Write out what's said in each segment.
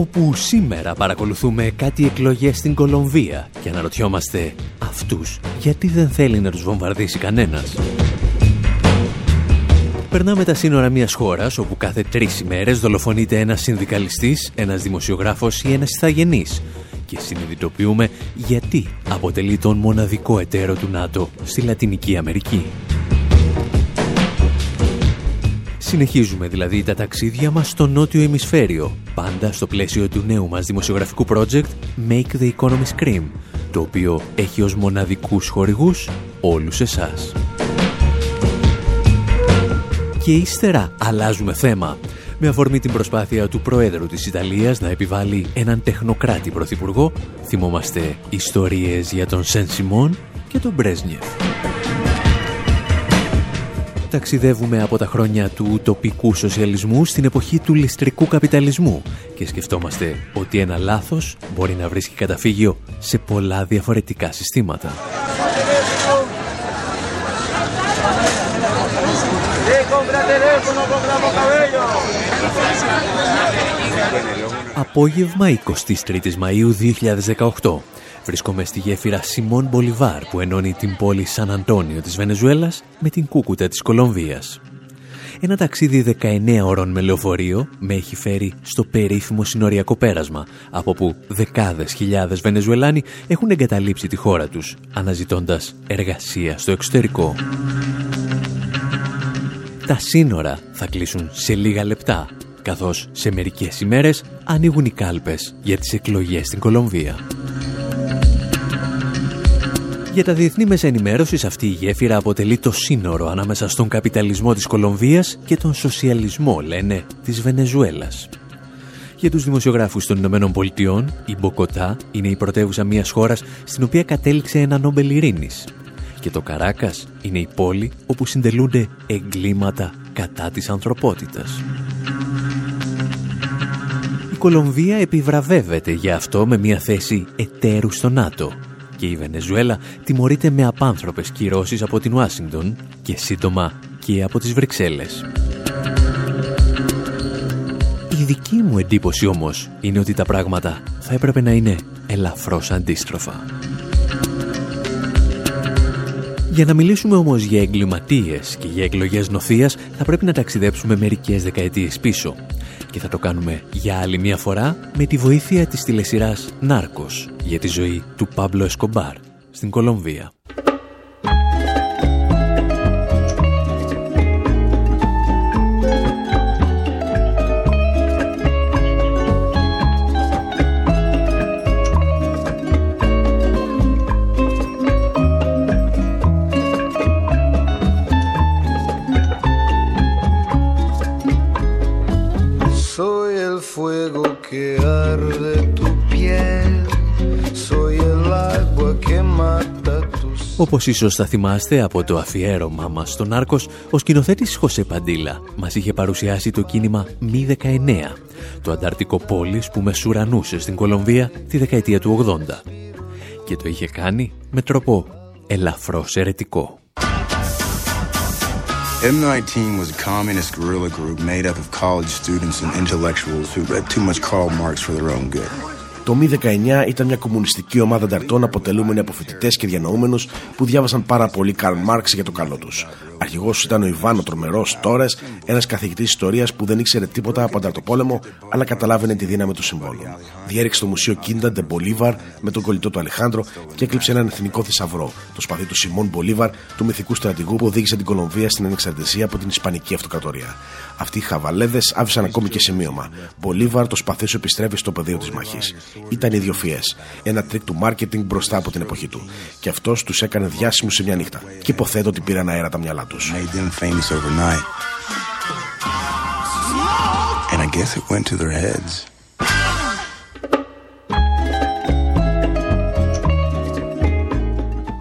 Όπου σήμερα παρακολουθούμε κάτι εκλογές στην Κολομβία και αναρωτιόμαστε αυτούς γιατί δεν θέλει να τους βομβαρδίσει κανένας; Περνάμε τα σύνορα μιας χώρας όπου κάθε τρεις ημέρες δολοφονείται ένας συνδικαλιστής, ένας δημοσιογράφος ή ένας ηθαγενής και συνειδητοποιούμε γιατί αποτελεί τον μοναδικό εταίρο του ΝΑΤΟ στη Λατινική Αμερική. Συνεχίζουμε δηλαδή τα ταξίδια μας στο νότιο ημισφαίριο, πάντα στο πλαίσιο του νέου μας δημοσιογραφικού project Make the Economy Scream, το οποίο έχει ως μοναδικούς χορηγούς όλους εσάς. Και ύστερα αλλάζουμε θέμα, με αφορμή την προσπάθεια του Προέδρου της Ιταλίας να επιβάλλει έναν τεχνοκράτη πρωθυπουργό, θυμόμαστε ιστορίες για τον Σεν Σιμών και τον Μπρέσνιεφ ταξιδεύουμε από τα χρόνια του τοπικού σοσιαλισμού στην εποχή του ληστρικού καπιταλισμού και σκεφτόμαστε ότι ένα λάθος μπορεί να βρίσκει καταφύγιο σε πολλά διαφορετικά συστήματα. Απόγευμα 23 Μαΐου 2018 Βρίσκομαι στη γέφυρα Σιμών Μπολιβάρ που ενώνει την πόλη Σαν Αντώνιο της Βενεζουέλας με την Κούκουτα της Κολομβίας. Ένα ταξίδι 19 ώρων με λεωφορείο με έχει φέρει στο περίφημο συνοριακό πέρασμα, από που δεκάδες χιλιάδες Βενεζουελάνοι έχουν εγκαταλείψει τη χώρα τους, αναζητώντας εργασία στο εξωτερικό. Τα σύνορα θα κλείσουν σε λίγα λεπτά, καθώς σε μερικές ημέρες ανοίγουν οι κάλπες για τις εκλογές στην Κολομβία. Για τα διεθνή μέσα ενημέρωσης αυτή η γέφυρα αποτελεί το σύνορο ανάμεσα στον καπιταλισμό της Κολομβίας και τον σοσιαλισμό, λένε, της Βενεζουέλας. Για τους δημοσιογράφους των Ηνωμένων Πολιτειών, η Μποκοτά είναι η πρωτεύουσα μιας χώρας στην οποία κατέληξε ένα Νόμπελ Ειρήνης. Και το Καράκας είναι η πόλη όπου συντελούνται εγκλήματα κατά της ανθρωπότητας. Η Κολομβία επιβραβεύεται για αυτό με μια θέση εταίρου στο ΝΑΤΟ και η Βενεζουέλα τιμωρείται με απάνθρωπες κυρώσεις από την Ουάσιγκτον και σύντομα και από τις Βρυξέλλες. Η δική μου εντύπωση όμως είναι ότι τα πράγματα θα έπρεπε να είναι ελαφρώς αντίστροφα. Για να μιλήσουμε όμως για εγκληματίες και για εκλογές νοθείας θα πρέπει να ταξιδέψουμε μερικές δεκαετίες πίσω και θα το κάνουμε για άλλη μια φορά με τη βοήθεια της τηλεσυράς «Νάρκος» για τη ζωή του Παύλο Εσκομπάρ στην Κολομβία. Όπως ίσως θα θυμάστε από το αφιέρωμά μας στον Άρκος, ο σκηνοθέτης Χωσέ Παντήλα μας είχε παρουσιάσει το κίνημα Μη 19, το ανταρτικό πόλης που μεσουρανούσε στην Κολομβία τη δεκαετία του 80. Και το είχε κάνει με τρόπο ελαφρώς ερετικό. M19 was a communist guerrilla group made up of college students and intellectuals who read too much Karl Marx for their own good. Το M-19 ήταν μια κομμουνιστική ομάδα ανταρτών αποτελούμενη από φοιτητές και διανοούμενους που διάβασαν πάρα πολύ Καρλ Μαρξ για το καλό τους. Αρχηγός ήταν ο Ιβάν ο Τρομερός Τόρες, ένας καθηγητής ιστορίας που δεν ήξερε τίποτα από ανταρτοπόλεμο, αλλά καταλάβαινε τη δύναμη του συμβόλου. Διέρρηξε το μουσείο Κίντα Ντε Μπολίβαρ με τον κολλητό του Αλεχάνδρο και έκλεψε έναν εθνικό θησαυρό, το σπαθί του Σιμόν Μπολίβαρ, του μυθικού στρατηγού που οδήγησε την Κολομβία στην ανεξαρτησία από την Ισπανική Αυτοκρατορία. Αυτοί οι χαβαλέδες άφησαν ακόμη και σημείωμα. Μπολίβαρ, το σπαθί σου επιστρέφει στο πεδίο της μάχης. Ήταν ιδιοφυές. Ένα τρικ του μάρκετινγκ μπροστά από την εποχή του. Και αυτός τους έκανε διάσημους σε μια νύχτα. Και υποθέτω ότι πήραν αέρα τα μυαλά τους. And I guess it went to their heads.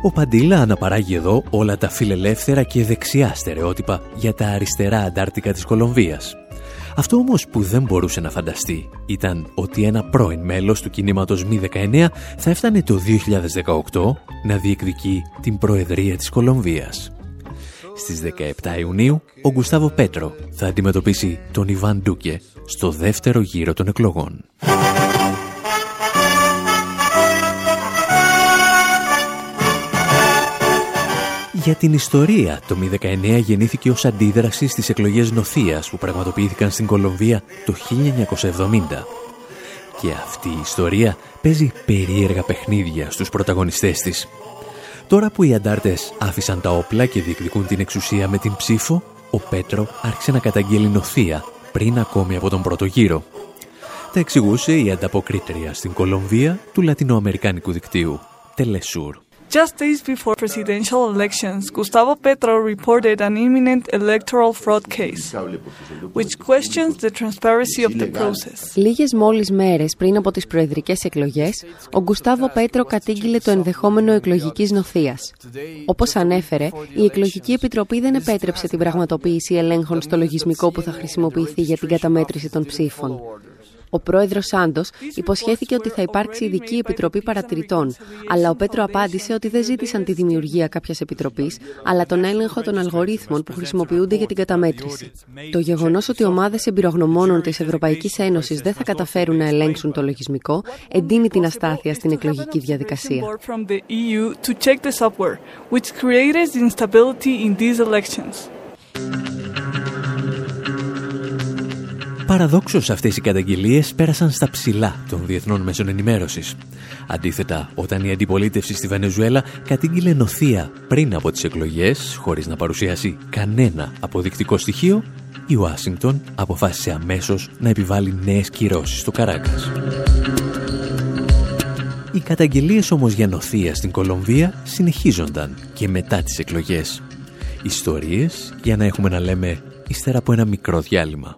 Ο Παντήλα αναπαράγει εδώ όλα τα φιλελεύθερα και δεξιά στερεότυπα για τα αριστερά αντάρτικα της Κολομβίας. Αυτό όμως που δεν μπορούσε να φανταστεί ήταν ότι ένα πρώην μέλος του κινήματος Μη 19 θα έφτανε το 2018 να διεκδικεί την Προεδρία της Κολομβίας. Στις 17 Ιουνίου, ο Γκουστάβο Πέτρο θα αντιμετωπίσει τον Ιβάν Ντούκε στο δεύτερο γύρο των εκλογών. Για την ιστορία, το Μη 19 γεννήθηκε ως αντίδραση στις εκλογές νοθείας που πραγματοποιήθηκαν στην Κολομβία το 1970. Και αυτή η ιστορία παίζει περίεργα παιχνίδια στους πρωταγωνιστές της. Τώρα που οι αντάρτες άφησαν τα όπλα και διεκδικούν την εξουσία με την ψήφο, ο Πέτρο άρχισε να καταγγέλει νοθεία πριν ακόμη από τον πρώτο γύρο. Τα εξηγούσε η ανταποκρίτρια στην Κολομβία του λατινοαμερικάνικου δικτύου, Τελεσούρ. Just days before presidential elections, Gustavo Petro reported an imminent electoral fraud case, which questions the transparency of the process. Λίγες μόλις μέρες πριν από τις προεδρικές εκλογές, ο Γκουστάβο Πέτρο κατήγγειλε το ενδεχόμενο εκλογικής νοθείας. Όπως ανέφερε, η εκλογική επιτροπή δεν επέτρεψε την πραγματοποίηση ελέγχων στο λογισμικό που θα χρησιμοποιηθεί για την καταμέτρηση των ψήφων. Ο πρόεδρος Σάντος υποσχέθηκε ότι θα υπάρξει ειδική επιτροπή παρατηρητών, αλλά ο Πέτρο απάντησε ότι δεν ζήτησαν τη δημιουργία κάποιας επιτροπής, αλλά τον έλεγχο των αλγορίθμων που χρησιμοποιούνται για την καταμέτρηση. Το γεγονός ότι ομάδες εμπειρογνωμόνων της Ευρωπαϊκής Ένωσης δεν θα καταφέρουν να ελέγξουν το λογισμικό εντείνει την αστάθεια στην εκλογική διαδικασία. Παραδόξως αυτές οι καταγγελίες πέρασαν στα ψηλά των διεθνών μέσων ενημέρωσης. Αντίθετα, όταν η αντιπολίτευση στη Βενεζουέλα κατήγγειλε νοθεία πριν από τις εκλογές, χωρίς να παρουσιάσει κανένα αποδεικτικό στοιχείο, η Ουάσιγκτον αποφάσισε αμέσως να επιβάλλει νέες κυρώσεις στο Καράκας. Οι καταγγελίες όμως για νοθεία στην Κολομβία συνεχίζονταν και μετά τις εκλογές. Ιστορίες για να έχουμε να λέμε ύστερα από ένα μικρό διάλειμμα.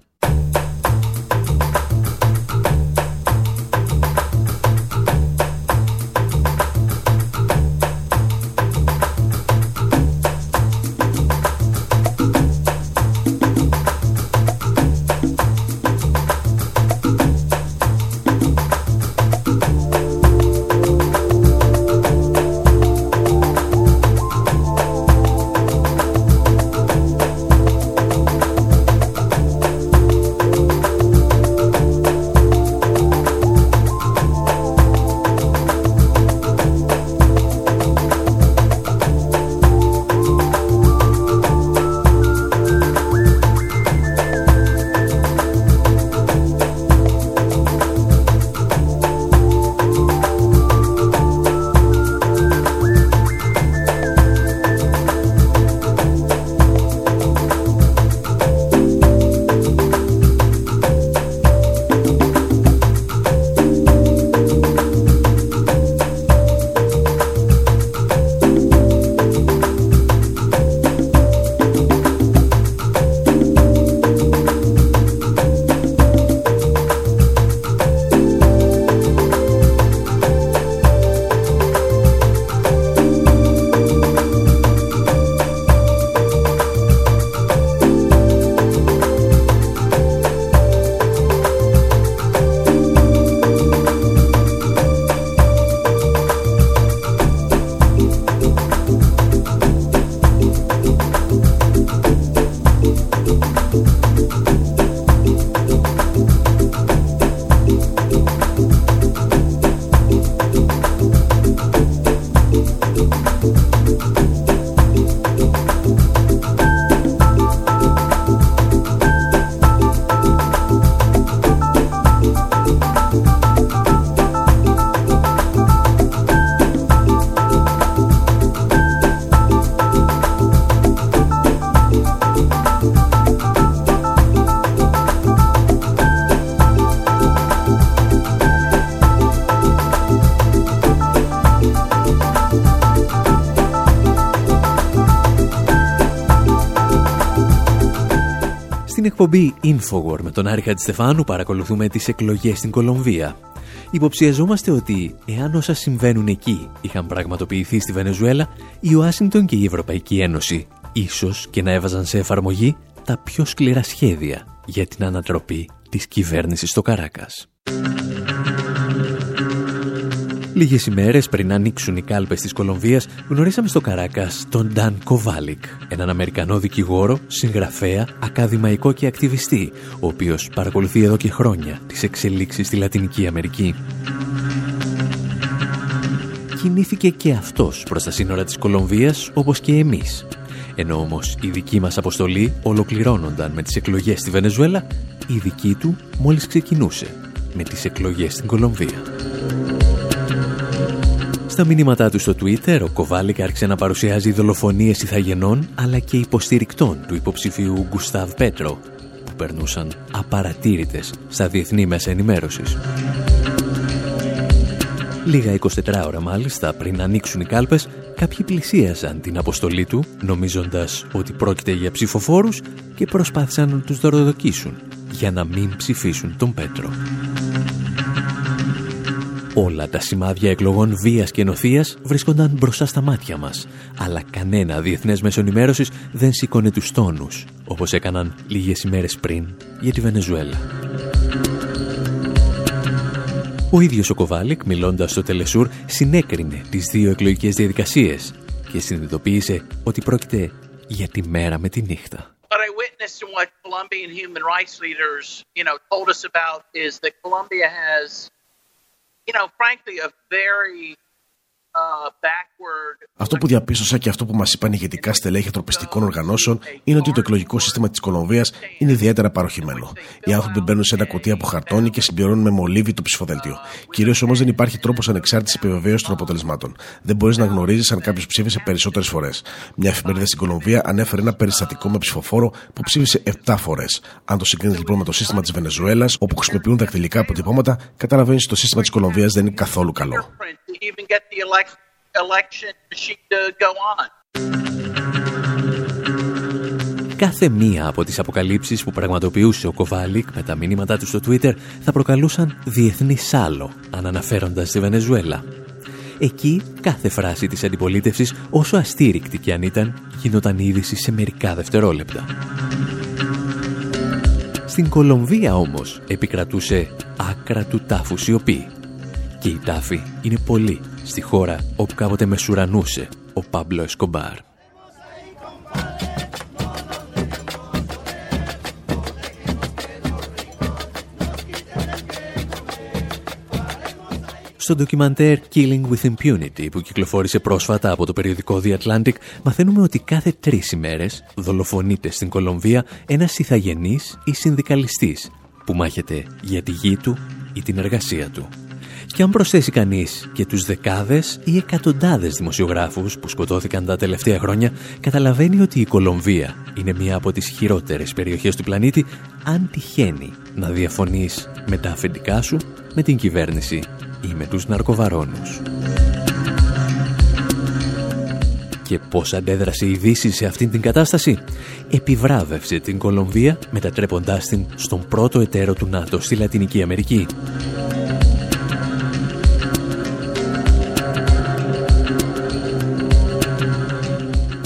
Εκπομπή Infowar με τον Άρη Στεφάνου παρακολουθούμε τις εκλογές στην Κολομβία. Υποψιαζόμαστε ότι εάν όσα συμβαίνουν εκεί είχαν πραγματοποιηθεί στη Βενεζουέλα, η Ουάσιγκτον και η Ευρωπαϊκή Ένωση ίσως και να έβαζαν σε εφαρμογή τα πιο σκληρά σχέδια για την ανατροπή της κυβέρνησης στο Καράκας. Λίγες ημέρες πριν ανοίξουν οι κάλπες της Κολομβίας, γνωρίσαμε στο Καράκας τον Νταν Κοβάλικ, έναν Αμερικανό δικηγόρο, συγγραφέα, ακαδημαϊκό και ακτιβιστή, ο οποίος παρακολουθεί εδώ και χρόνια τις εξελίξεις στη Λατινική Αμερική. Κινήθηκε και αυτός προς τα σύνορα της Κολομβίας, όπως και εμείς. Ενώ όμως η δική μας αποστολή ολοκληρώνονταν με τις εκλογές στη Βενεζουέλα, η δική του μόλις ξεκινούσε με τις εκλογές στην Κολομβία. Στα μηνύματά του στο Twitter, ο Κοβάλικ άρχισε να παρουσιάζει δολοφονίες ηθαγενών αλλά και υποστηρικτών του υποψηφίου Γκουστάβ Πέτρο, που περνούσαν απαρατήρητες στα διεθνή μέσα ενημέρωσης. Λίγα 24 ώρα μάλιστα πριν ανοίξουν οι κάλπες, κάποιοι πλησίασαν την αποστολή του, νομίζοντας ότι πρόκειται για ψηφοφόρους και προσπάθησαν να τους δωροδοκίσουν για να μην ψηφίσουν τον Πέτρο. Όλα τα σημάδια εκλογών βίας και νοθείας βρίσκονταν μπροστά στα μάτια μας, αλλά κανένα διεθνές μέσο ενημέρωσης δεν σήκωνε τους τόνους, όπως έκαναν λίγες ημέρες πριν για τη Βενεζουέλα. Ο ίδιος ο Κοβάλικ, μιλώντας στο Τελεσούρ, συνέκρινε τις δύο εκλογικές διαδικασίες και συνειδητοποίησε ότι πρόκειται για τη μέρα με τη νύχτα. What you know, frankly, a very Αυτό που διαπίστωσα και αυτό που μας είπαν ηγετικά στελέχη ανθρωπιστικών οργανώσεων είναι ότι το εκλογικό σύστημα της Κολομβίας είναι ιδιαίτερα παροχημένο. Οι άνθρωποι μπαίνουν σε ένα κουτί από χαρτόνι και συμπληρώνουν με μολύβι το ψηφοδέλτιο. Κυρίως όμως δεν υπάρχει τρόπος ανεξάρτητης επιβεβαίωσης των αποτελεσμάτων. Δεν μπορείς να γνωρίζεις αν κάποιος ψήφισε περισσότερες φορές. Μια εφημερίδα στην Κολομβία ανέφερε ένα περιστατικό με ψηφοφόρο που ψήφισε 7 φορές. Αν το συγκρίνεις λοιπόν με το σύστημα της Βενεζουέλας, όπου χρησιμοποιούν δακτυλικά αποτυπώματα, καταλαβαίνεις ότι το σύστημα της Κολομβίας δεν είναι καθόλου καλό election machine to go on. Κάθε μία από τις αποκαλύψεις που πραγματοποιούσε ο Κοβάλικ με τα μηνύματά του στο Twitter θα προκαλούσαν διεθνή σάλο, αν αναφέροντας στη Βενεζουέλα. Εκεί κάθε φράση της αντιπολίτευσης, όσο αστήρικτη και αν ήταν, γινόταν είδηση σε μερικά δευτερόλεπτα. Στην Κολομβία όμως επικρατούσε άκρα του τάφου σιωπή. Και η τάφη είναι πολύ στη χώρα όπου κάποτε μεσουρανούσε ο Πάμπλο Εσκομπάρ. Στο ντοκιμαντέρ Killing with Impunity που κυκλοφόρησε πρόσφατα από το περιοδικό The Atlantic μαθαίνουμε ότι κάθε τρεις ημέρες δολοφονείται στην Κολομβία ένας ηθαγενής ή συνδικαλιστής που μάχεται για τη γη του ή την εργασία του. Και αν προσθέσει κανείς και τους δεκάδες ή εκατοντάδες δημοσιογράφους που σκοτώθηκαν τα τελευταία χρόνια, καταλαβαίνει ότι η Κολομβία είναι μία από τις χειρότερες περιοχές του πλανήτη αν τυχαίνει να διαφωνείς με τα αφεντικά σου, με την κυβέρνηση ή με τους ναρκοβαρώνους. Και πώς αντέδρασε η Δύση σε αυτήν την κατάσταση; Επιβράβευσε την Κολομβία μετατρέποντάς την στον πρώτο εταίρο του ΝΑΤΟ στη Λατινική Αμερική.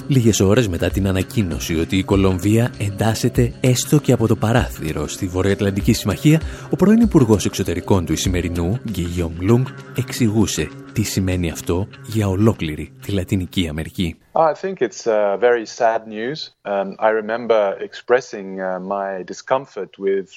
Λίγες ώρες μετά την ανακοίνωση ότι η Κολομβία εντάσσεται έστω και από το παράθυρο στη Βορειοατλαντική Συμμαχία, ο πρώην Υπουργός Εξωτερικών του Ισημερινού, Γκίγιομ Λούγκ, εξηγούσε τι σημαίνει αυτό για ολόκληρη τη Λατινική Αμερική; I think it's uh, very sad news. Um, I remember expressing uh, my discomfort with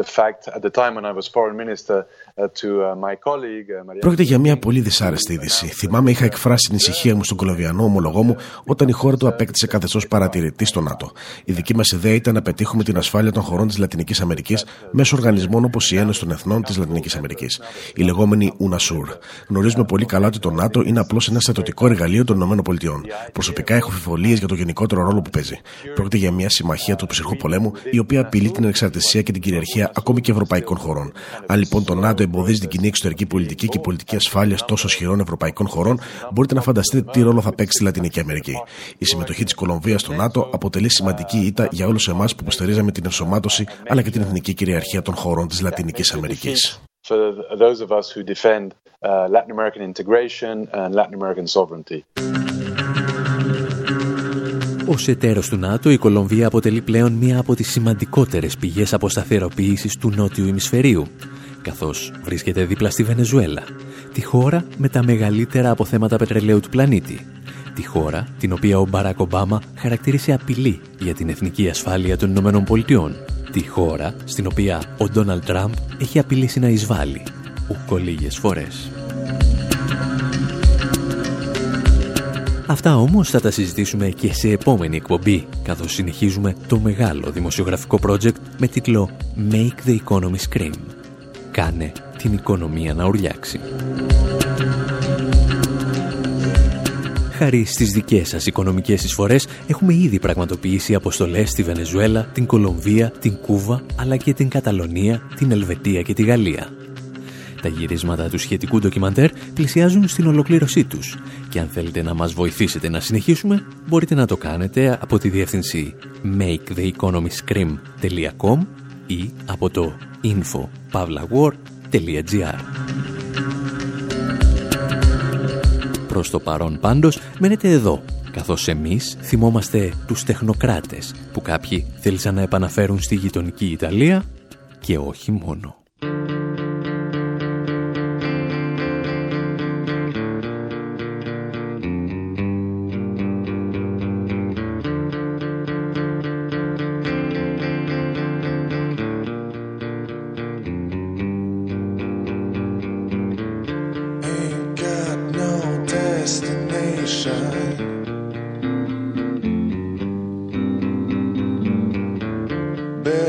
the fact at the time when I was foreign minister uh, to uh, my colleague Maria. Πρόκειται για μια πολύ δυσάρεστη είδηση. Θυμάμαι είχα εκφράσει την ησυχία μου στον κολομβιανό ομολογό μου όταν η χώρα του απέκτησε καθεστώς παρατηρητή στο ΝΑΤΟ. Η δική μας ιδέα ήταν να πετύχουμε την ασφάλεια των χωρών της Λατινικής Αμερικής μέσω οργανισμών όπως η Ένωση των Εθνών της Λατινικής Αμερικής, η λεγόμενη UNASUR. Γνωρίζουμε πολύ καλά ότι το ΝΑΤΟ είναι απλώς ένα στρατιωτικό εργαλείο των ΗΠΑ. Προσωπικά έχω αμφιβολίες για το γενικότερο ρόλο που παίζει. Πρόκειται για μια συμμαχία του ψυχρού πολέμου, η οποία απειλεί την εξαρτησία και την κυριαρχία ακόμη και ευρωπαϊκών χωρών. Αν λοιπόν το ΝΑΤΟ εμποδίζει την κοινή εξωτερική πολιτική και πολιτική ασφάλεια τόσο ισχυρών ευρωπαϊκών χωρών, μπορείτε να φανταστείτε τι ρόλο θα παίξει στη Λατινική Αμερική. Η συμμετοχή της Κολομβίας στο ΝΑΤΟ αποτελεί σημαντική ήττα για όλους εμάς που υποστηρίζαμε την ενσωμάτωση αλλά και την εθνική κυριαρχία των χωρών της Λατινικής Αμερικής. for those of us who defend uh, Latin American integration and Latin American sovereignty. Ως εταίρος του ΝΑΤΟ, η Κολομβία αποτελεί πλέον μία από τις σημαντικότερες πηγές αποσταθεροποίησης του νότιου ημισφαιρίου, καθώς βρίσκεται δίπλα στη Βενεζουέλα, τη χώρα με τα μεγαλύτερα αποθέματα πετρελαίου του πλανήτη, τη χώρα την οποία ο Μπαράκ Ομπάμα χαρακτήρισε απειλή για την εθνική ασφάλεια των Ηνωμένων Πολιτειών, τη χώρα στην οποία ο Ντόναλτ Τραμπ έχει απειλήσει να εισβάλλει, ουκο λίγες φορές. Αυτά όμως θα τα συζητήσουμε και σε επόμενη εκπομπή, καθώς συνεχίζουμε το μεγάλο δημοσιογραφικό project με τίτλο «Make the Economy Scream». Κάνε την οικονομία να ουρλιάξει. Χάρη στις δικές σας οικονομικές εισφορές έχουμε ήδη πραγματοποιήσει αποστολές στη Βενεζουέλα, την Κολομβία, την Κούβα, αλλά και την Καταλωνία, την Ελβετία και τη Γαλλία. Τα γυρίσματα του σχετικού ντοκιμαντέρ πλησιάζουν στην ολοκλήρωσή τους και αν θέλετε να μας βοηθήσετε να συνεχίσουμε μπορείτε να το κάνετε από τη διεύθυνση maketheeconomyscream.com ή από το info.pavlawar.gr Προς το παρόν πάντως μένετε εδώ καθώς εμείς θυμόμαστε τους τεχνοκράτες που κάποιοι θέλησαν να επαναφέρουν στη γειτονική Ιταλία και όχι μόνο.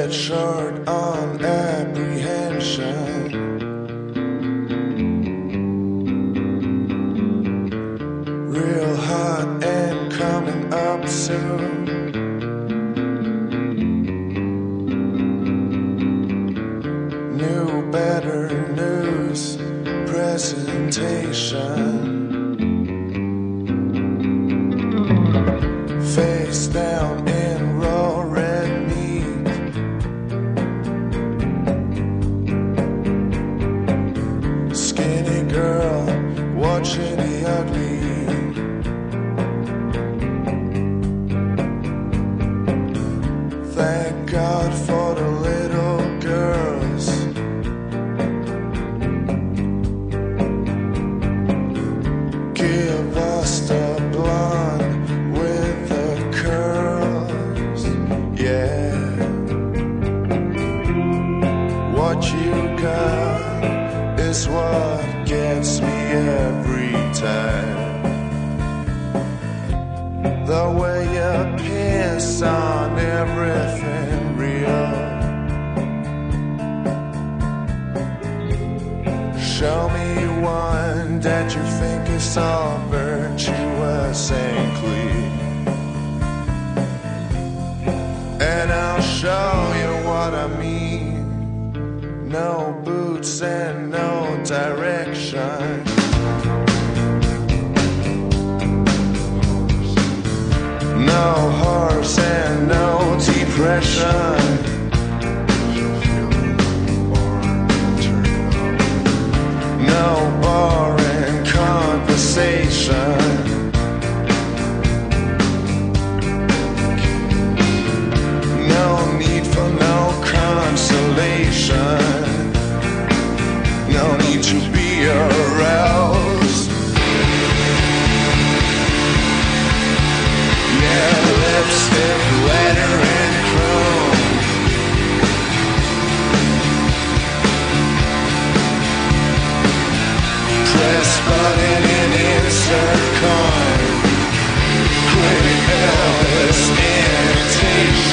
red shirt on and Show me one that you think is all virtuous and clean. And I'll show you what I mean. No boots and no direction. No horse and no depression. no boring conversation. No need for no consolation. No need to be aroused. Yeah, lipstick lettering.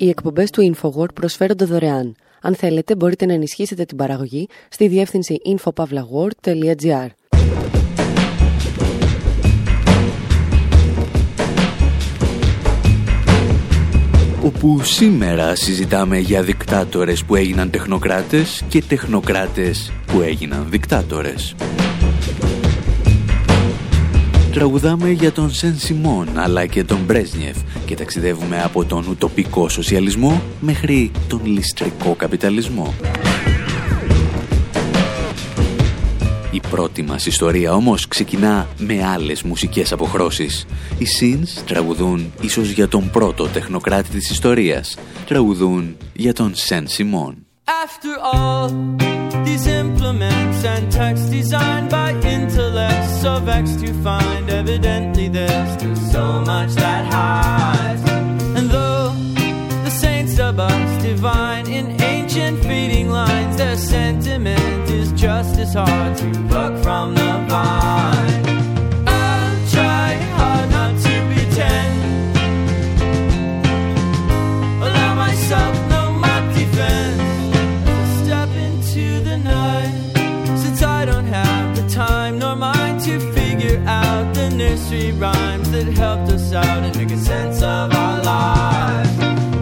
Οι εκπομπές του InfoWord προσφέρονται δωρεάν. Αν θέλετε, μπορείτε να ενισχύσετε την παραγωγή στη διεύθυνση infopavlagor.gr. όπου σήμερα συζητάμε για δικτάτορες που έγιναν τεχνοκράτες και τεχνοκράτες που έγιναν δικτάτορες. Τραγουδάμε για τον Σεν Σιμών αλλά και τον Μπρέσνιεφ και ταξιδεύουμε από τον ουτοπικό σοσιαλισμό μέχρι τον ληστρικό καπιταλισμό. Η πρώτη μας ιστορία όμως ξεκινά με άλλες μουσικές αποχρώσεις. Οι Sins τραγουδούν ίσως για τον πρώτο τεχνοκράτη της ιστορίας. Τραγουδούν για τον Σεν Σιμών. After all, these implements and text designed by intellects of X to find evidently there's still so much that hides. And though the saints of us divine in ancient feeding lines, their sentiment is just as hard to pluck from the vine. Rhymes that helped us out and make a sense of our lives.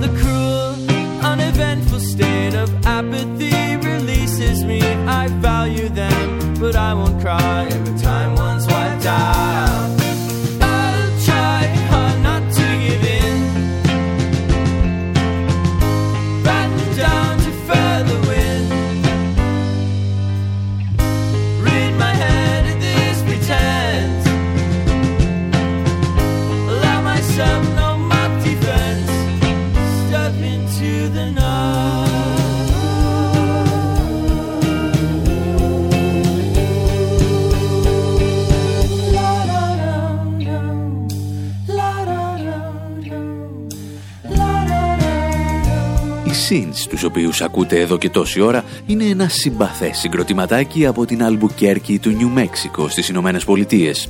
The cruel, uneventful state of apathy releases me. I value them, but I won't cry Sins, τους οποίους ακούτε εδώ και τόση ώρα, είναι ένα συμπαθές συγκροτηματάκι από την Αλμπουκέρκη του Νιου Μέξικο στις Ηνωμένες Πολιτείες.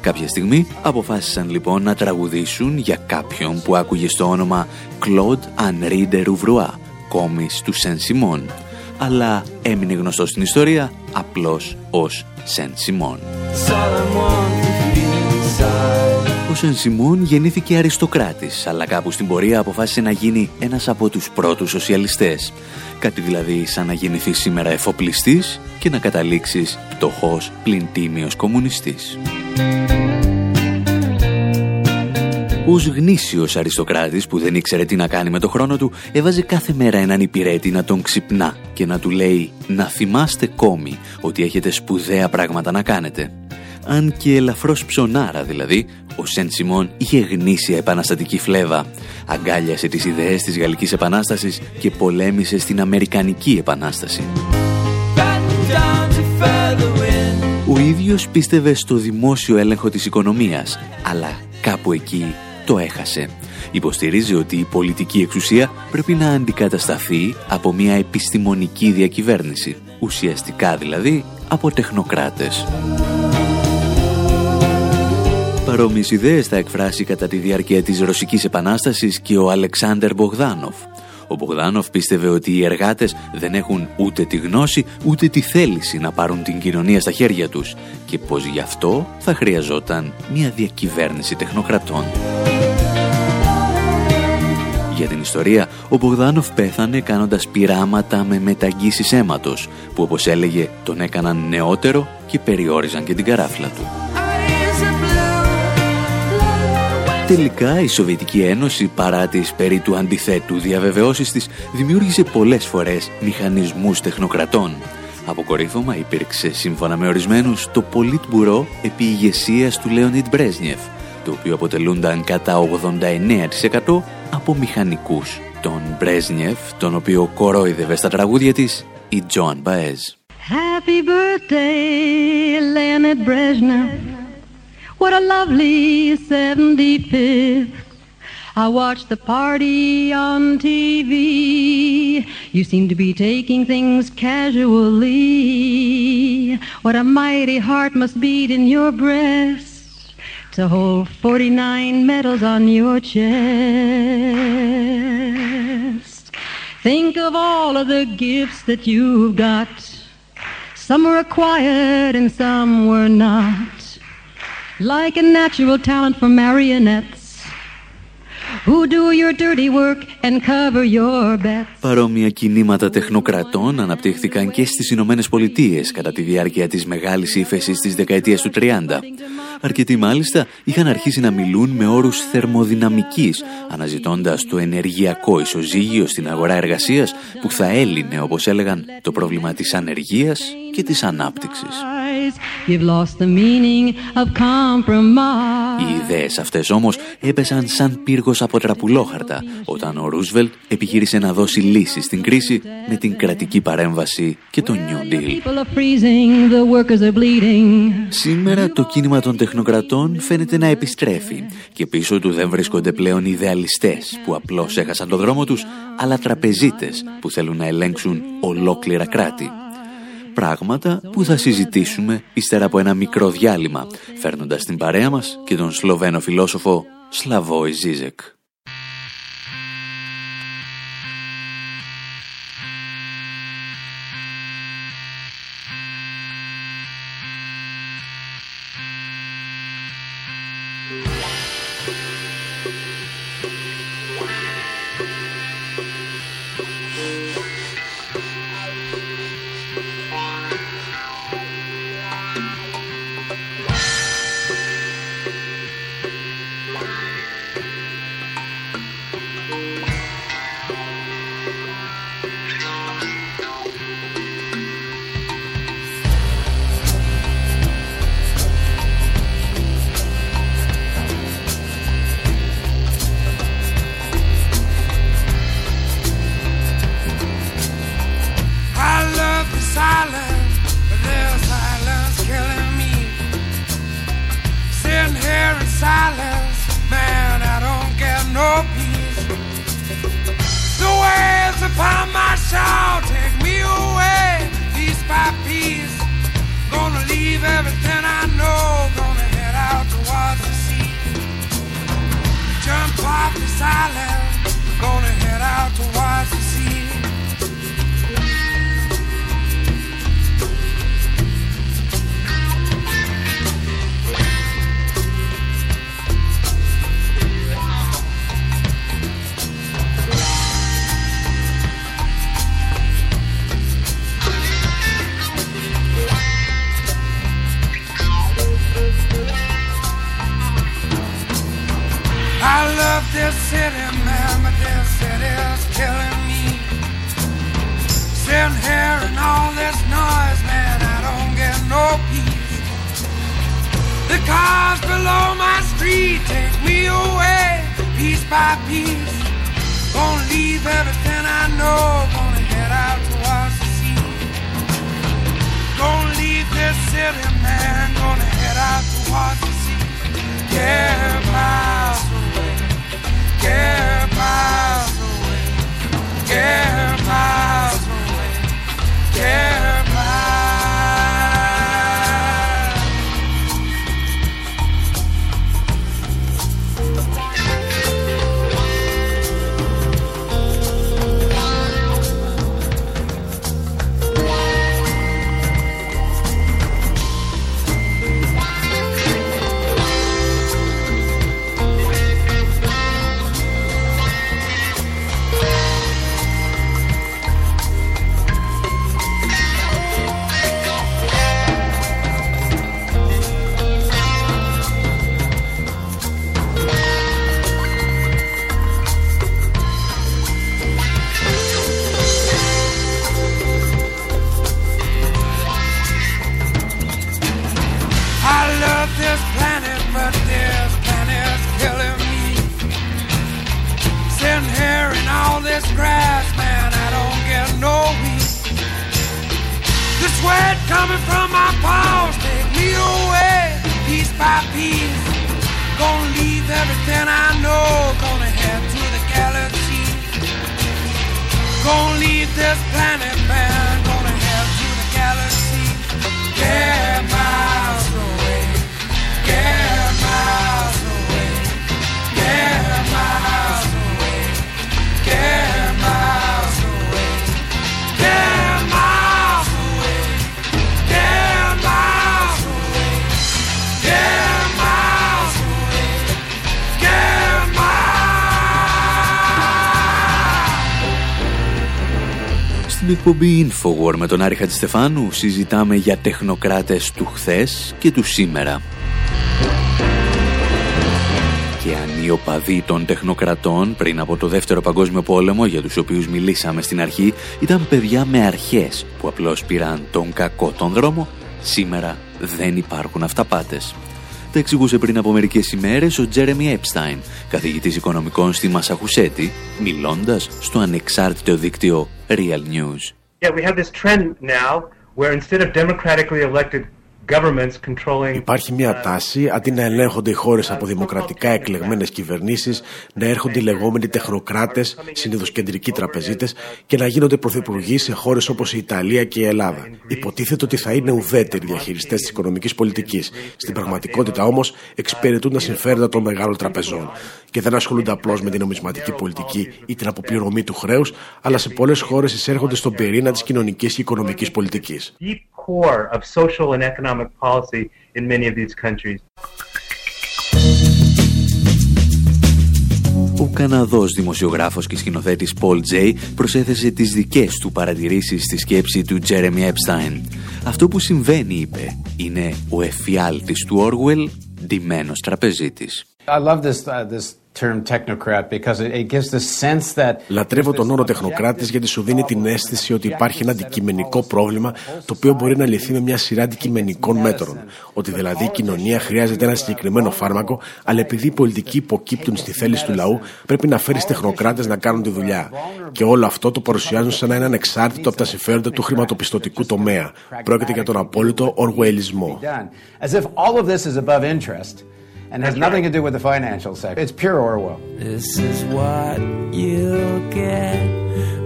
Κάποια στιγμή αποφάσισαν λοιπόν να τραγουδήσουν για κάποιον που άκουγε στο όνομα Claude Henri de Rouvroy, κόμις του Σεν Σιμών, αλλά έμεινε γνωστός στην ιστορία απλώς ως Σεν Σιμών. Ο Σεν Σιμών γεννήθηκε αριστοκράτης, αλλά κάπου στην πορεία αποφάσισε να γίνει ένας από τους πρώτους σοσιαλιστές. Κάτι δηλαδή σαν να γεννηθεί σήμερα εφοπλιστής και να καταλήξεις πτωχός πλην τίμιος κομμουνιστής. Ως γνήσιος αριστοκράτης που δεν ήξερε τι να κάνει με το χρόνο του, έβαζε κάθε μέρα έναν υπηρέτη να τον ξυπνά και να του λέει «Να θυμάστε κόμι ότι έχετε σπουδαία πράγματα να κάνετε». Αν και ελαφρώς ψωνάρα δηλαδή, ο Σεν Σιμών είχε γνήσια επαναστατική φλέβα. Αγκάλιασε τις ιδέες της Γαλλικής Επανάστασης και πολέμησε στην Αμερικανική Επανάσταση. Ο ίδιος πίστευε στο δημόσιο έλεγχο της οικονομίας, αλλά κάπου εκεί το έχασε. Υποστηρίζει ότι η πολιτική εξουσία πρέπει να αντικατασταθεί από μια επιστημονική διακυβέρνηση, ουσιαστικά δηλαδή από τεχνοκράτες. Παρόμοιες ιδέες θα εκφράσει κατά τη διάρκεια της Ρωσικής Επανάστασης και ο Αλεξάνδερ Μπογδάνοφ. Ο Μπογδάνοφ πίστευε ότι οι εργάτες δεν έχουν ούτε τη γνώση ούτε τη θέληση να πάρουν την κοινωνία στα χέρια τους και πως γι' αυτό θα χρειαζόταν μια διακυβέρνηση τεχνοκρατών. Για την ιστορία, ο Μπογδάνοφ πέθανε κάνοντας πειράματα με μεταγγίσεις αίματος που όπως έλεγε τον έκαναν νεότερο και περιόριζαν και την καράφλα του. Τελικά η Σοβιετική Ένωση παρά τις περί του αντιθέτου διαβεβαιώσεις της δημιούργησε πολλές φορές μηχανισμούς τεχνοκρατών. Αποκορύφωμα υπήρξε σύμφωνα με ορισμένους το Πολίτμπουρο επί ηγεσίας του Λέονιτ Μπρέσνιεφ το οποίο αποτελούνταν κατά 89% από μηχανικούς. Τον Μπρέσνιεφ, τον οποίο κορόιδευε στα τραγούδια της, η Τζοαν Μπαέζ. Happy birthday, Leonid Brezhnev. What a lovely 75th. I watched the party on TV. You seem to be taking things casually. What a mighty heart must beat in your breast to hold 49 medals on your chest. Think of all of the gifts that you've got. Some were acquired and some were not. Like a natural talent for marionettes. Who do your dirty work and cover your bets; Παρόμοια κινήματα τεχνοκρατών αναπτύχθηκαν και στις Ηνωμένες Πολιτείες κατά τη διάρκεια της μεγάλης ύφεσης της δεκαετίας του 30. Αρκετοί μάλιστα είχαν αρχίσει να μιλούν με όρους θερμοδυναμικής, αναζητώντας το ενεργειακό ισοζύγιο στην αγορά εργασίας που θα έλυνε, όπως έλεγαν, το πρόβλημα της ανεργίας και της ανάπτυξης. Οι ιδέες αυτές όμως έπεσαν σαν πύργος από τραπουλόχαρτα όταν ο Ρούσβελτ επιχείρησε να δώσει λύση στην κρίση με την κρατική παρέμβαση και το New Deal. Σήμερα το κίνημα των τεχνοκρατών φαίνεται να επιστρέφει και πίσω του δεν βρίσκονται πλέον ιδεαλιστές που απλώς έχασαν το δρόμο τους αλλά τραπεζίτες που θέλουν να ελέγξουν ολόκληρα κράτη πράγματα που θα συζητήσουμε ύστερα από ένα μικρό διάλειμμα, φέρνοντας στην παρέα μας και τον Σλοβαίνο φιλόσοφο Σλαβόη Ζίζεκ. Εκπομπή Infowar με τον Άρη Χατζηστεφάνου συζητάμε για τεχνοκράτες του χθες και του σήμερα. Και αν οι οπαδοί των τεχνοκρατών πριν από το Δεύτερο Παγκόσμιο Πόλεμο για τους οποίους μιλήσαμε στην αρχή ήταν παιδιά με αρχές που απλώς πήραν τον κακό τον δρόμο, σήμερα δεν υπάρχουν αυταπάτες. Τα εξηγούσε πριν από μερικές ημέρες ο Τζέρεμι Έπσταϊν, καθηγητής οικονομικών στη Μασαχουσέτη, μιλώντας στο ανεξάρτητο δίκτυο Real News. Yeah, we have this trend now where instead of democratically elected Υπάρχει μια uh, τάση, αντί να ελέγχονται οι χώρες από δημοκρατικά εκλεγμένες κυβερνήσεις, να έρχονται οι λεγόμενοι τεχνοκράτες, συνήθως κεντρικοί τραπεζίτες, και να γίνονται πρωθυπουργοί σε χώρες όπως η Ιταλία και η Ελλάδα. Υποτίθεται ότι θα είναι ουδέτεροι διαχειριστές της οικονομικής πολιτικής. Στην πραγματικότητα όμως εξυπηρετούν τα συμφέροντα των μεγάλων τραπεζών και δεν ασχολούνται απλώς με την νομισματική πολιτική ή την αποπληρωμή του χρέους, αλλά σε πολλές χώρες εισέρχονται στον πυρήνα της κοινωνικής και οικονομικής πολιτικής core of social and economic policy in many of these countries. Ο Καναδός δημοσιογράφος και σκηνοθέτης Paul Jay προσέθεσε τις δικές του παρατηρήσεις στη σκέψη του Jeremy Epstein. Αυτό που συμβαίνει, είπε, είναι ο εφιάλτης του Orwell, ντυμένος τραπεζίτης. I love this, uh, this Λατρεύω τον όρο τεχνοκράτης γιατί σου δίνει την αίσθηση ότι υπάρχει ένα αντικειμενικό πρόβλημα το οποίο μπορεί να λυθεί με μια σειρά αντικειμενικών μέτρων. Ότι δηλαδή η κοινωνία χρειάζεται ένα συγκεκριμένο φάρμακο, αλλά επειδή οι πολιτικοί υποκύπτουν στη θέληση του λαού, πρέπει να φέρει τεχνοκράτες να κάνουν τη δουλειά. Και όλο αυτό το παρουσιάζουν σαν να είναι ανεξάρτητο από τα συμφέροντα του χρηματοπιστωτικού τομέα. Πρόκειται για τον απόλυτο οργουελισμό and has nothing to do with the financial sector. It's pure Orwell. This is what you get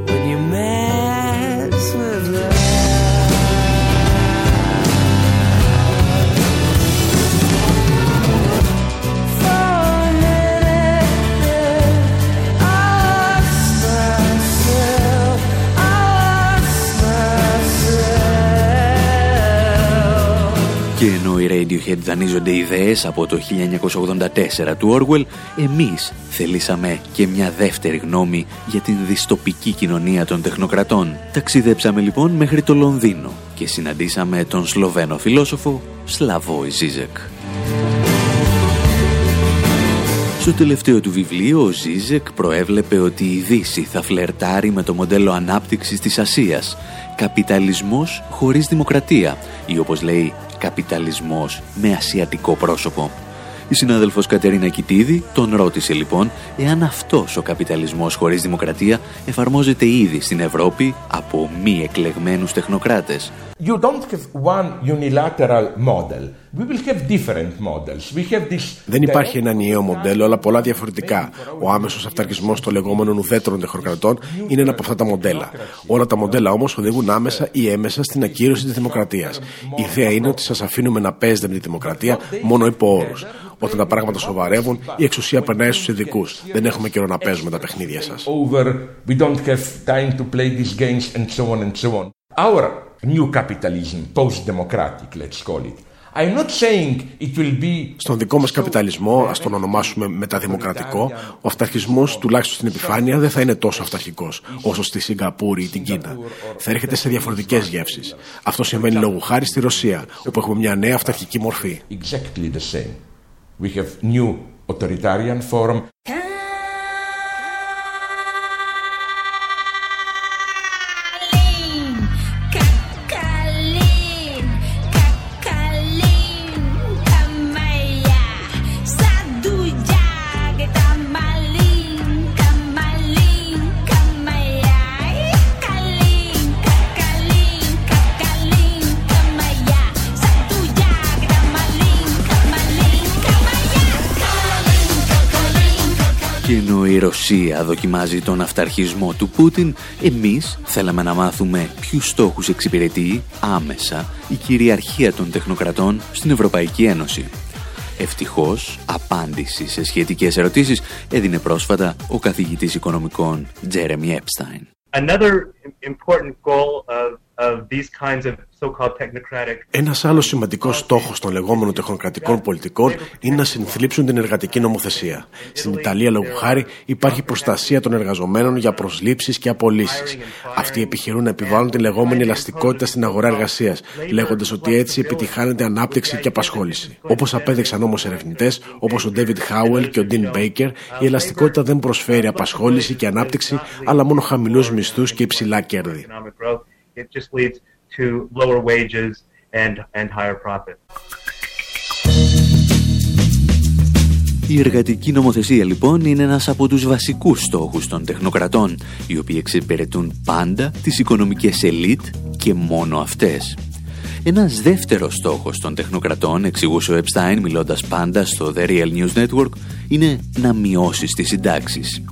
when you mess with love. Και ενώ οι Radiohead δανείζονται ιδέες από το 1984 του Orwell, εμείς θελήσαμε και μια δεύτερη γνώμη για την διστοπική κοινωνία των τεχνοκρατών. Ταξιδέψαμε λοιπόν μέχρι το Λονδίνο και συναντήσαμε τον Σλοβαίνο φιλόσοφο Σλαβόι Ζίζεκ. Στο τελευταίο του βιβλίο, ο Ζίζεκ προέβλεπε ότι η Δύση θα φλερτάρει με το μοντέλο ανάπτυξης της Ασίας, καπιταλισμός χωρίς δημοκρατία ή όπως λέει καπιταλισμός με ασιατικό πρόσωπο. Η συνάδελφος Κατερίνα Κιτίδη τον ρώτησε λοιπόν εάν αυτός ο καπιταλισμός χωρίς δημοκρατία εφαρμόζεται ήδη στην Ευρώπη από μη εκλεγμένους τεχνοκράτες. You don't have one unilateral model. We will have different models. We have this... Δεν υπάρχει ένα ενιαίο μοντέλο, αλλά πολλά διαφορετικά. Ο άμεσος αυταρχισμός των λεγόμενων ουδέτερων τεχνοκρατών είναι ένα από αυτά τα μοντέλα. Όλα τα μοντέλα όμως οδηγούν άμεσα ή έμεσα στην ακύρωση της δημοκρατίας. Η ιδέα είναι ότι σας αφήνουμε να παίζετε με τη δημοκρατία μόνο υπό όρους. Όταν τα πράγματα σοβαρεύουν, η εξουσία περνάει στους ειδικούς. Δεν έχουμε καιρό να παίζουμε τα παιχνίδια σας. Our new capitalism, post-democratic, let's call it, I'm not saying it will be... Στον δικό μας καπιταλισμό, ας τον ονομάσουμε μεταδημοκρατικό, ο αυταρχισμός τουλάχιστον στην επιφάνεια δεν θα είναι τόσο αυταρχικός όσο στη Σιγκαπούρη ή την Κίνα. Θα έρχεται σε διαφορετικές γεύσεις. Αυτό συμβαίνει λόγω χάρη στη Ρωσία, όπου έχουμε μια νέα αυταρχική μορφή. Exactly the same. We have new authoritarian form. Η Ρωσία δοκιμάζει τον αυταρχισμό του Πούτιν, εμείς θέλαμε να μάθουμε ποιους στόχους εξυπηρετεί άμεσα η κυριαρχία των τεχνοκρατών στην Ευρωπαϊκή Ένωση. Ευτυχώς, απάντηση σε σχετικές ερωτήσεις έδινε πρόσφατα ο καθηγητής οικονομικών Τζέρεμι Epstein. Another important goal of of these kinds of so-called technocratic Ένας άλλος σημαντικός στόχος των λεγόμενων τεχνοκρατικών πολιτικών είναι να συνθλίψουν την εργατική νομοθεσία. Στην Ιταλία, λόγω χάρη, υπάρχει προστασία των εργαζομένων για προσλήψεις και απολύσεις. Αυτοί επιχειρούν να επιβάλλουν την λεγόμενη ελαστικότητα στην αγορά εργασίας, λέγοντας ότι έτσι επιτυχάνεται ανάπτυξη και απασχόληση. Όπως απέδειξαν όμως ερευνητές, όπως ο David Howell και ο Dean Baker, η ελαστικότητα δεν προσφέρει απασχόληση και ανάπτυξη, αλλά μόνο χαμηλούς μισθούς και υψηλά κέρδη. Economic growth. It just leads to lower wages and, and higher profit. Η εργατική νομοθεσία λοιπόν είναι ένας από τους βασικούς στόχους των τεχνοκρατών, οι οποίοι εξυπηρετούν πάντα τις οικονομικές ελίτ και μόνο αυτές. Ένας δεύτερος στόχος των τεχνοκρατών, εξηγούσε ο Επστάιν μιλώντας πάντα στο The Real News Network, είναι να μειώσεις τις συντάξεις.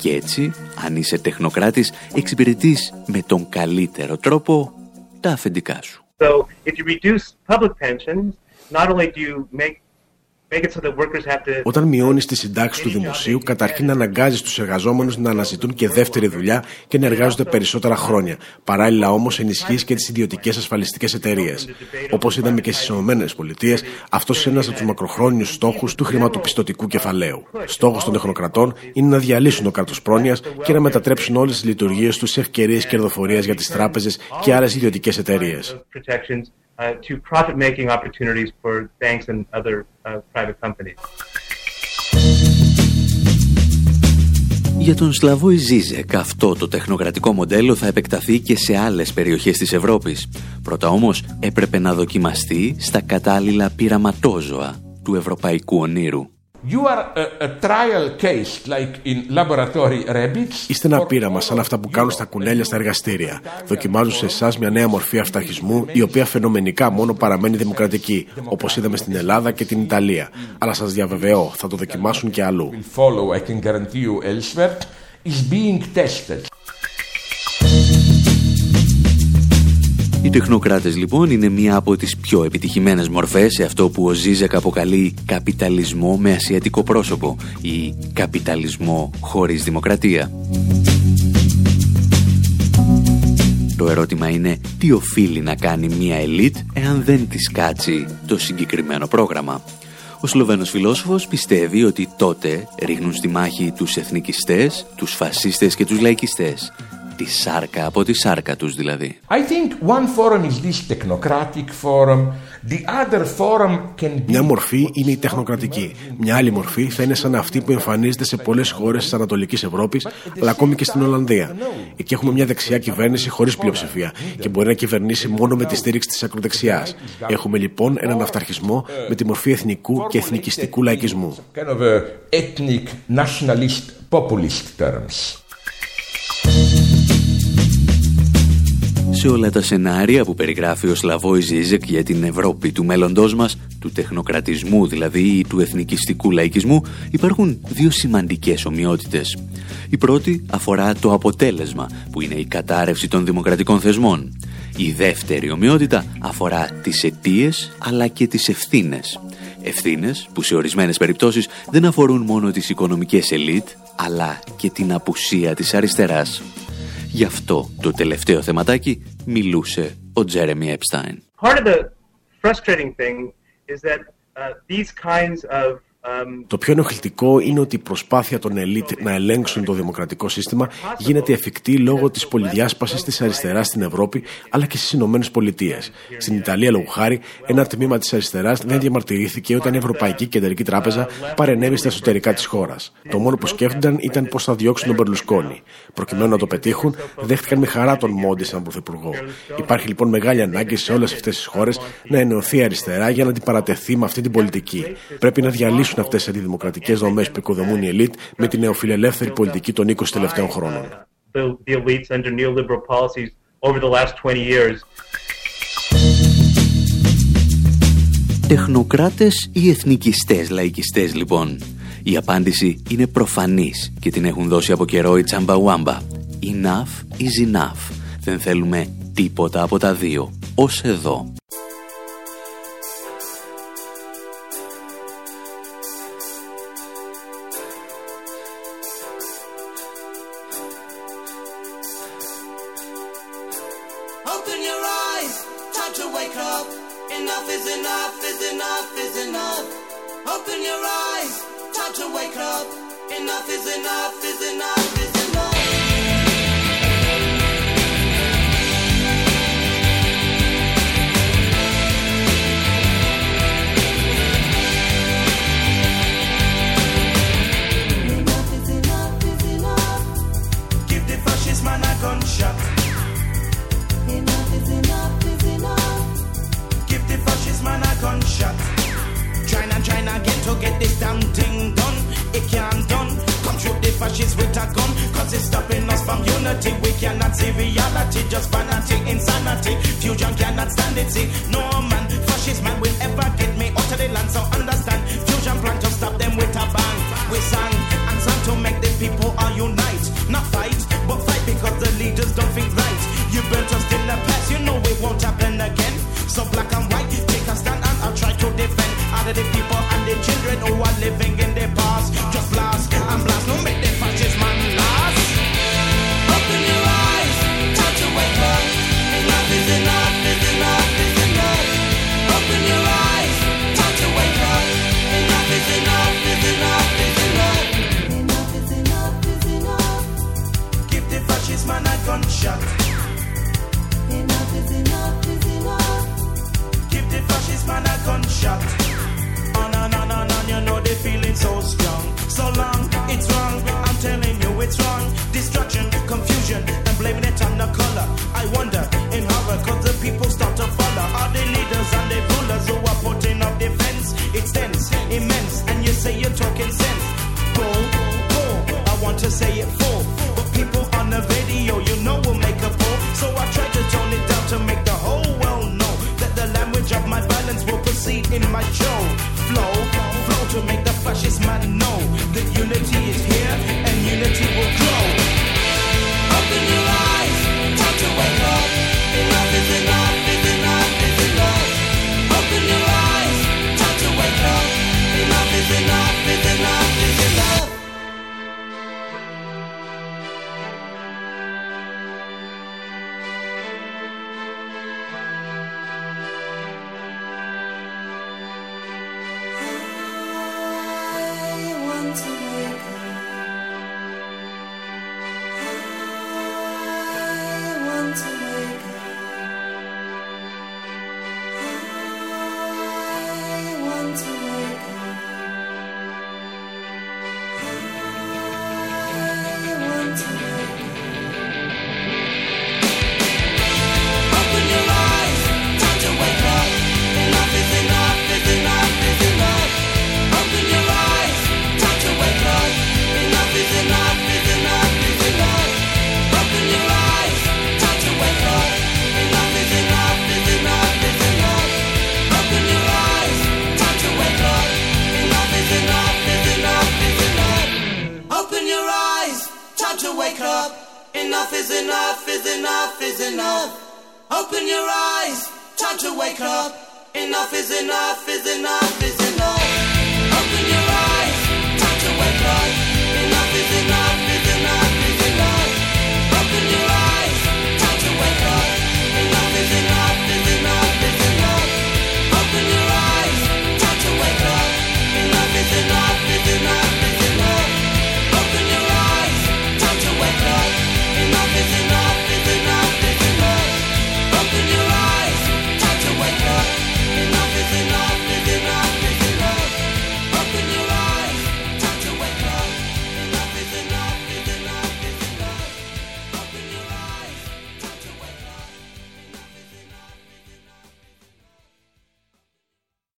Και έτσι, αν είσαι τεχνοκράτης, εξυπηρετείς με τον καλύτερο τρόπο τα αφεντικά σου. So if you reduce public pensions, not only do you make Όταν μειώνεις τη συντάξη του δημοσίου, καταρχήν αναγκάζεις τους εργαζόμενους να αναζητούν και δεύτερη δουλειά και να εργάζονται περισσότερα χρόνια. Παράλληλα όμως ενισχύεις και τις ιδιωτικές ασφαλιστικές εταιρείες. Όπως είδαμε και στις ΗΠΑ, αυτός είναι ένας από τους μακροχρόνιους στόχους του χρηματοπιστωτικού κεφαλαίου. Στόχος των τεχνοκρατών είναι να διαλύσουν το κράτος πρόνοιας και να μετατρέψουν όλες τις λειτουργίες τους σε ευκαιρίες κερδοφορίας για τις τράπεζες και άλλες ιδιωτικές εταιρείες. Protections uh, to profit-making opportunities for banks and other uh, private companies. Για τον Σλαβόη Ζίζεκ αυτό το τεχνοκρατικό μοντέλο θα επεκταθεί και σε άλλες περιοχές της Ευρώπης. Πρώτα όμως έπρεπε να δοκιμαστεί στα κατάλληλα πειραματόζωα του ευρωπαϊκού ονείρου. You are a, a trial case like in laboratory rabbits. Είστε ένα πείραμα σαν αυτά που κάνουν στα κουνέλια στα εργαστήρια. Δοκιμάζουν σε εσάς μια νέα μορφή αυταρχισμού, η οποία φαινομενικά μόνο παραμένει δημοκρατική, όπως είδαμε στην Ελλάδα και την Ιταλία. Αλλά σας διαβεβαιώ, θα το δοκιμάσουν και αλλού. Will follow, I can guarantee you elsewhere, is being tested. Οι τεχνοκράτες λοιπόν είναι μία από τις πιο επιτυχημένες μορφές σε αυτό που ο Ζίζεκ αποκαλεί καπιταλισμό με ασιατικό πρόσωπο ή καπιταλισμό χωρίς δημοκρατία. Το ερώτημα είναι τι οφείλει να κάνει μία ελίτ εάν δεν της κάτσει το συγκεκριμένο πρόγραμμα; Ο Σλοβαίνος φιλόσοφος πιστεύει ότι τότε ρίχνουν στη μάχη τους εθνικιστές, τους φασίστες και τους λαϊκιστές. Τη σάρκα από τη σάρκα τους δηλαδή. I think one forum is this technocratic forum. The other forum can be... Μια μορφή είναι η τεχνοκρατική. Μια άλλη μορφή θα είναι σαν αυτή που εμφανίζεται σε πολλές χώρες της Ανατολικής Ευρώπης, αλλά ακόμη και στην Ολλανδία. Εκεί έχουμε μια δεξιά κυβέρνηση χωρίς πλειοψηφία και μπορεί να κυβερνήσει μόνο με τη στήριξη της ακροδεξιάς. Έχουμε λοιπόν έναν αυταρχισμό με τη μορφή εθνικού και εθνικιστικού λαϊκισμού. Kind of a ethnic, nationalist, populist terms. Σε όλα τα σενάρια που περιγράφει ο Σλαβόης Ζίζεκ για την Ευρώπη του μέλλοντός μας, του τεχνοκρατισμού δηλαδή ή του εθνικιστικού λαϊκισμού, υπάρχουν δύο σημαντικές ομοιότητες. Η πρώτη αφορά το αποτέλεσμα, που είναι η κατάρρευση των δημοκρατικών θεσμών. Η δεύτερη ομοιότητα αφορά τις αιτίες αλλά και τις ευθύνες. Ευθύνες που σε ορισμένες περιπτώσεις δεν αφορούν μόνο τις οικονομικές ελίτ, αλλά και την απουσία της αριστεράς. Γι' αυτό το τελευταίο θεματάκι μιλούσε ο Τζέρεμι Επστάιν. Part of the frustrating thing is that uh, these kinds of um, Το πιο ενοχλητικό είναι ότι η προσπάθεια των ελίτ να ελέγξουν το δημοκρατικό σύστημα γίνεται εφικτή λόγω της πολυδιάσπασης της αριστεράς στην Ευρώπη αλλά και στις Ηνωμένες Πολιτείες. Στην Ιταλία, λόγω χάρη, ένα τμήμα της αριστεράς δεν διαμαρτυρήθηκε όταν η Ευρωπαϊκή Κεντρική Τράπεζα παρενέβη στα εσωτερικά της χώρας. Το μόνο που σκέφτονταν ήταν πώς θα διώξουν τον Μπερλουσκόνη. Προκειμένου να το πετύχουν, δέχτηκαν με χαρά τον Μόντι σαν πρωθυπουργό. Υπάρχει λοιπόν μεγάλη ανάγκη σε όλες αυτές τις χώρες να ενωθεί η αριστερά για να αντιπαρατεθεί με αυτή την πολιτική. Πρέπει να διαλύσουν αυτές τις αντιδημοκρατικές δομές που οικοδομούν οι ελίτ με την νεοφιλελεύθερη πολιτική των 20 τελευταίων χρόνων. the, the elites under neoliberal policies over the last 20 years. Τεχνοκράτες ή εθνικιστές λαϊκιστές λοιπόν; Η απάντηση είναι προφανής και την έχουν δώσει από καιρό οι Τσαμπαουάμπα. Enough is enough. Δεν θέλουμε τίποτα από τα δύο. Ως εδώ. Gunshot. Trying and trying again to get this damn thing done. It can't done. Fascists with a gun. Cause it's stopping us from unity. We cannot see reality, just vanity, insanity. Fusion cannot stand it. See, no man, fascist man will ever get me out of the land. So understand, fusion plan to stop them with a bang. We sang and sang to make the people all unite. Not fight, but fight because the leaders don't think right. You burnt us in the past, you know it won't happen again. So black and white, take a stand and I'll try to defend all of the people and the children who are living in the past. Just blast and blast, no make a. Enough is enough, is enough. Give the fascist man a gunshot. Ah, on and on and on, you know they feeling so strong. So long, it's wrong. I'm telling you, it's wrong. Destruction, confusion, and blaming it on the color. I wonder in horror, cause the people start to follow. All the leaders and the rulers who are putting up defense. It's tense, immense, and you say you're talking sense. Bull, bull, I want to say it you know what enough. Open your eyes, time to wake up. Enough is enough, is enough, is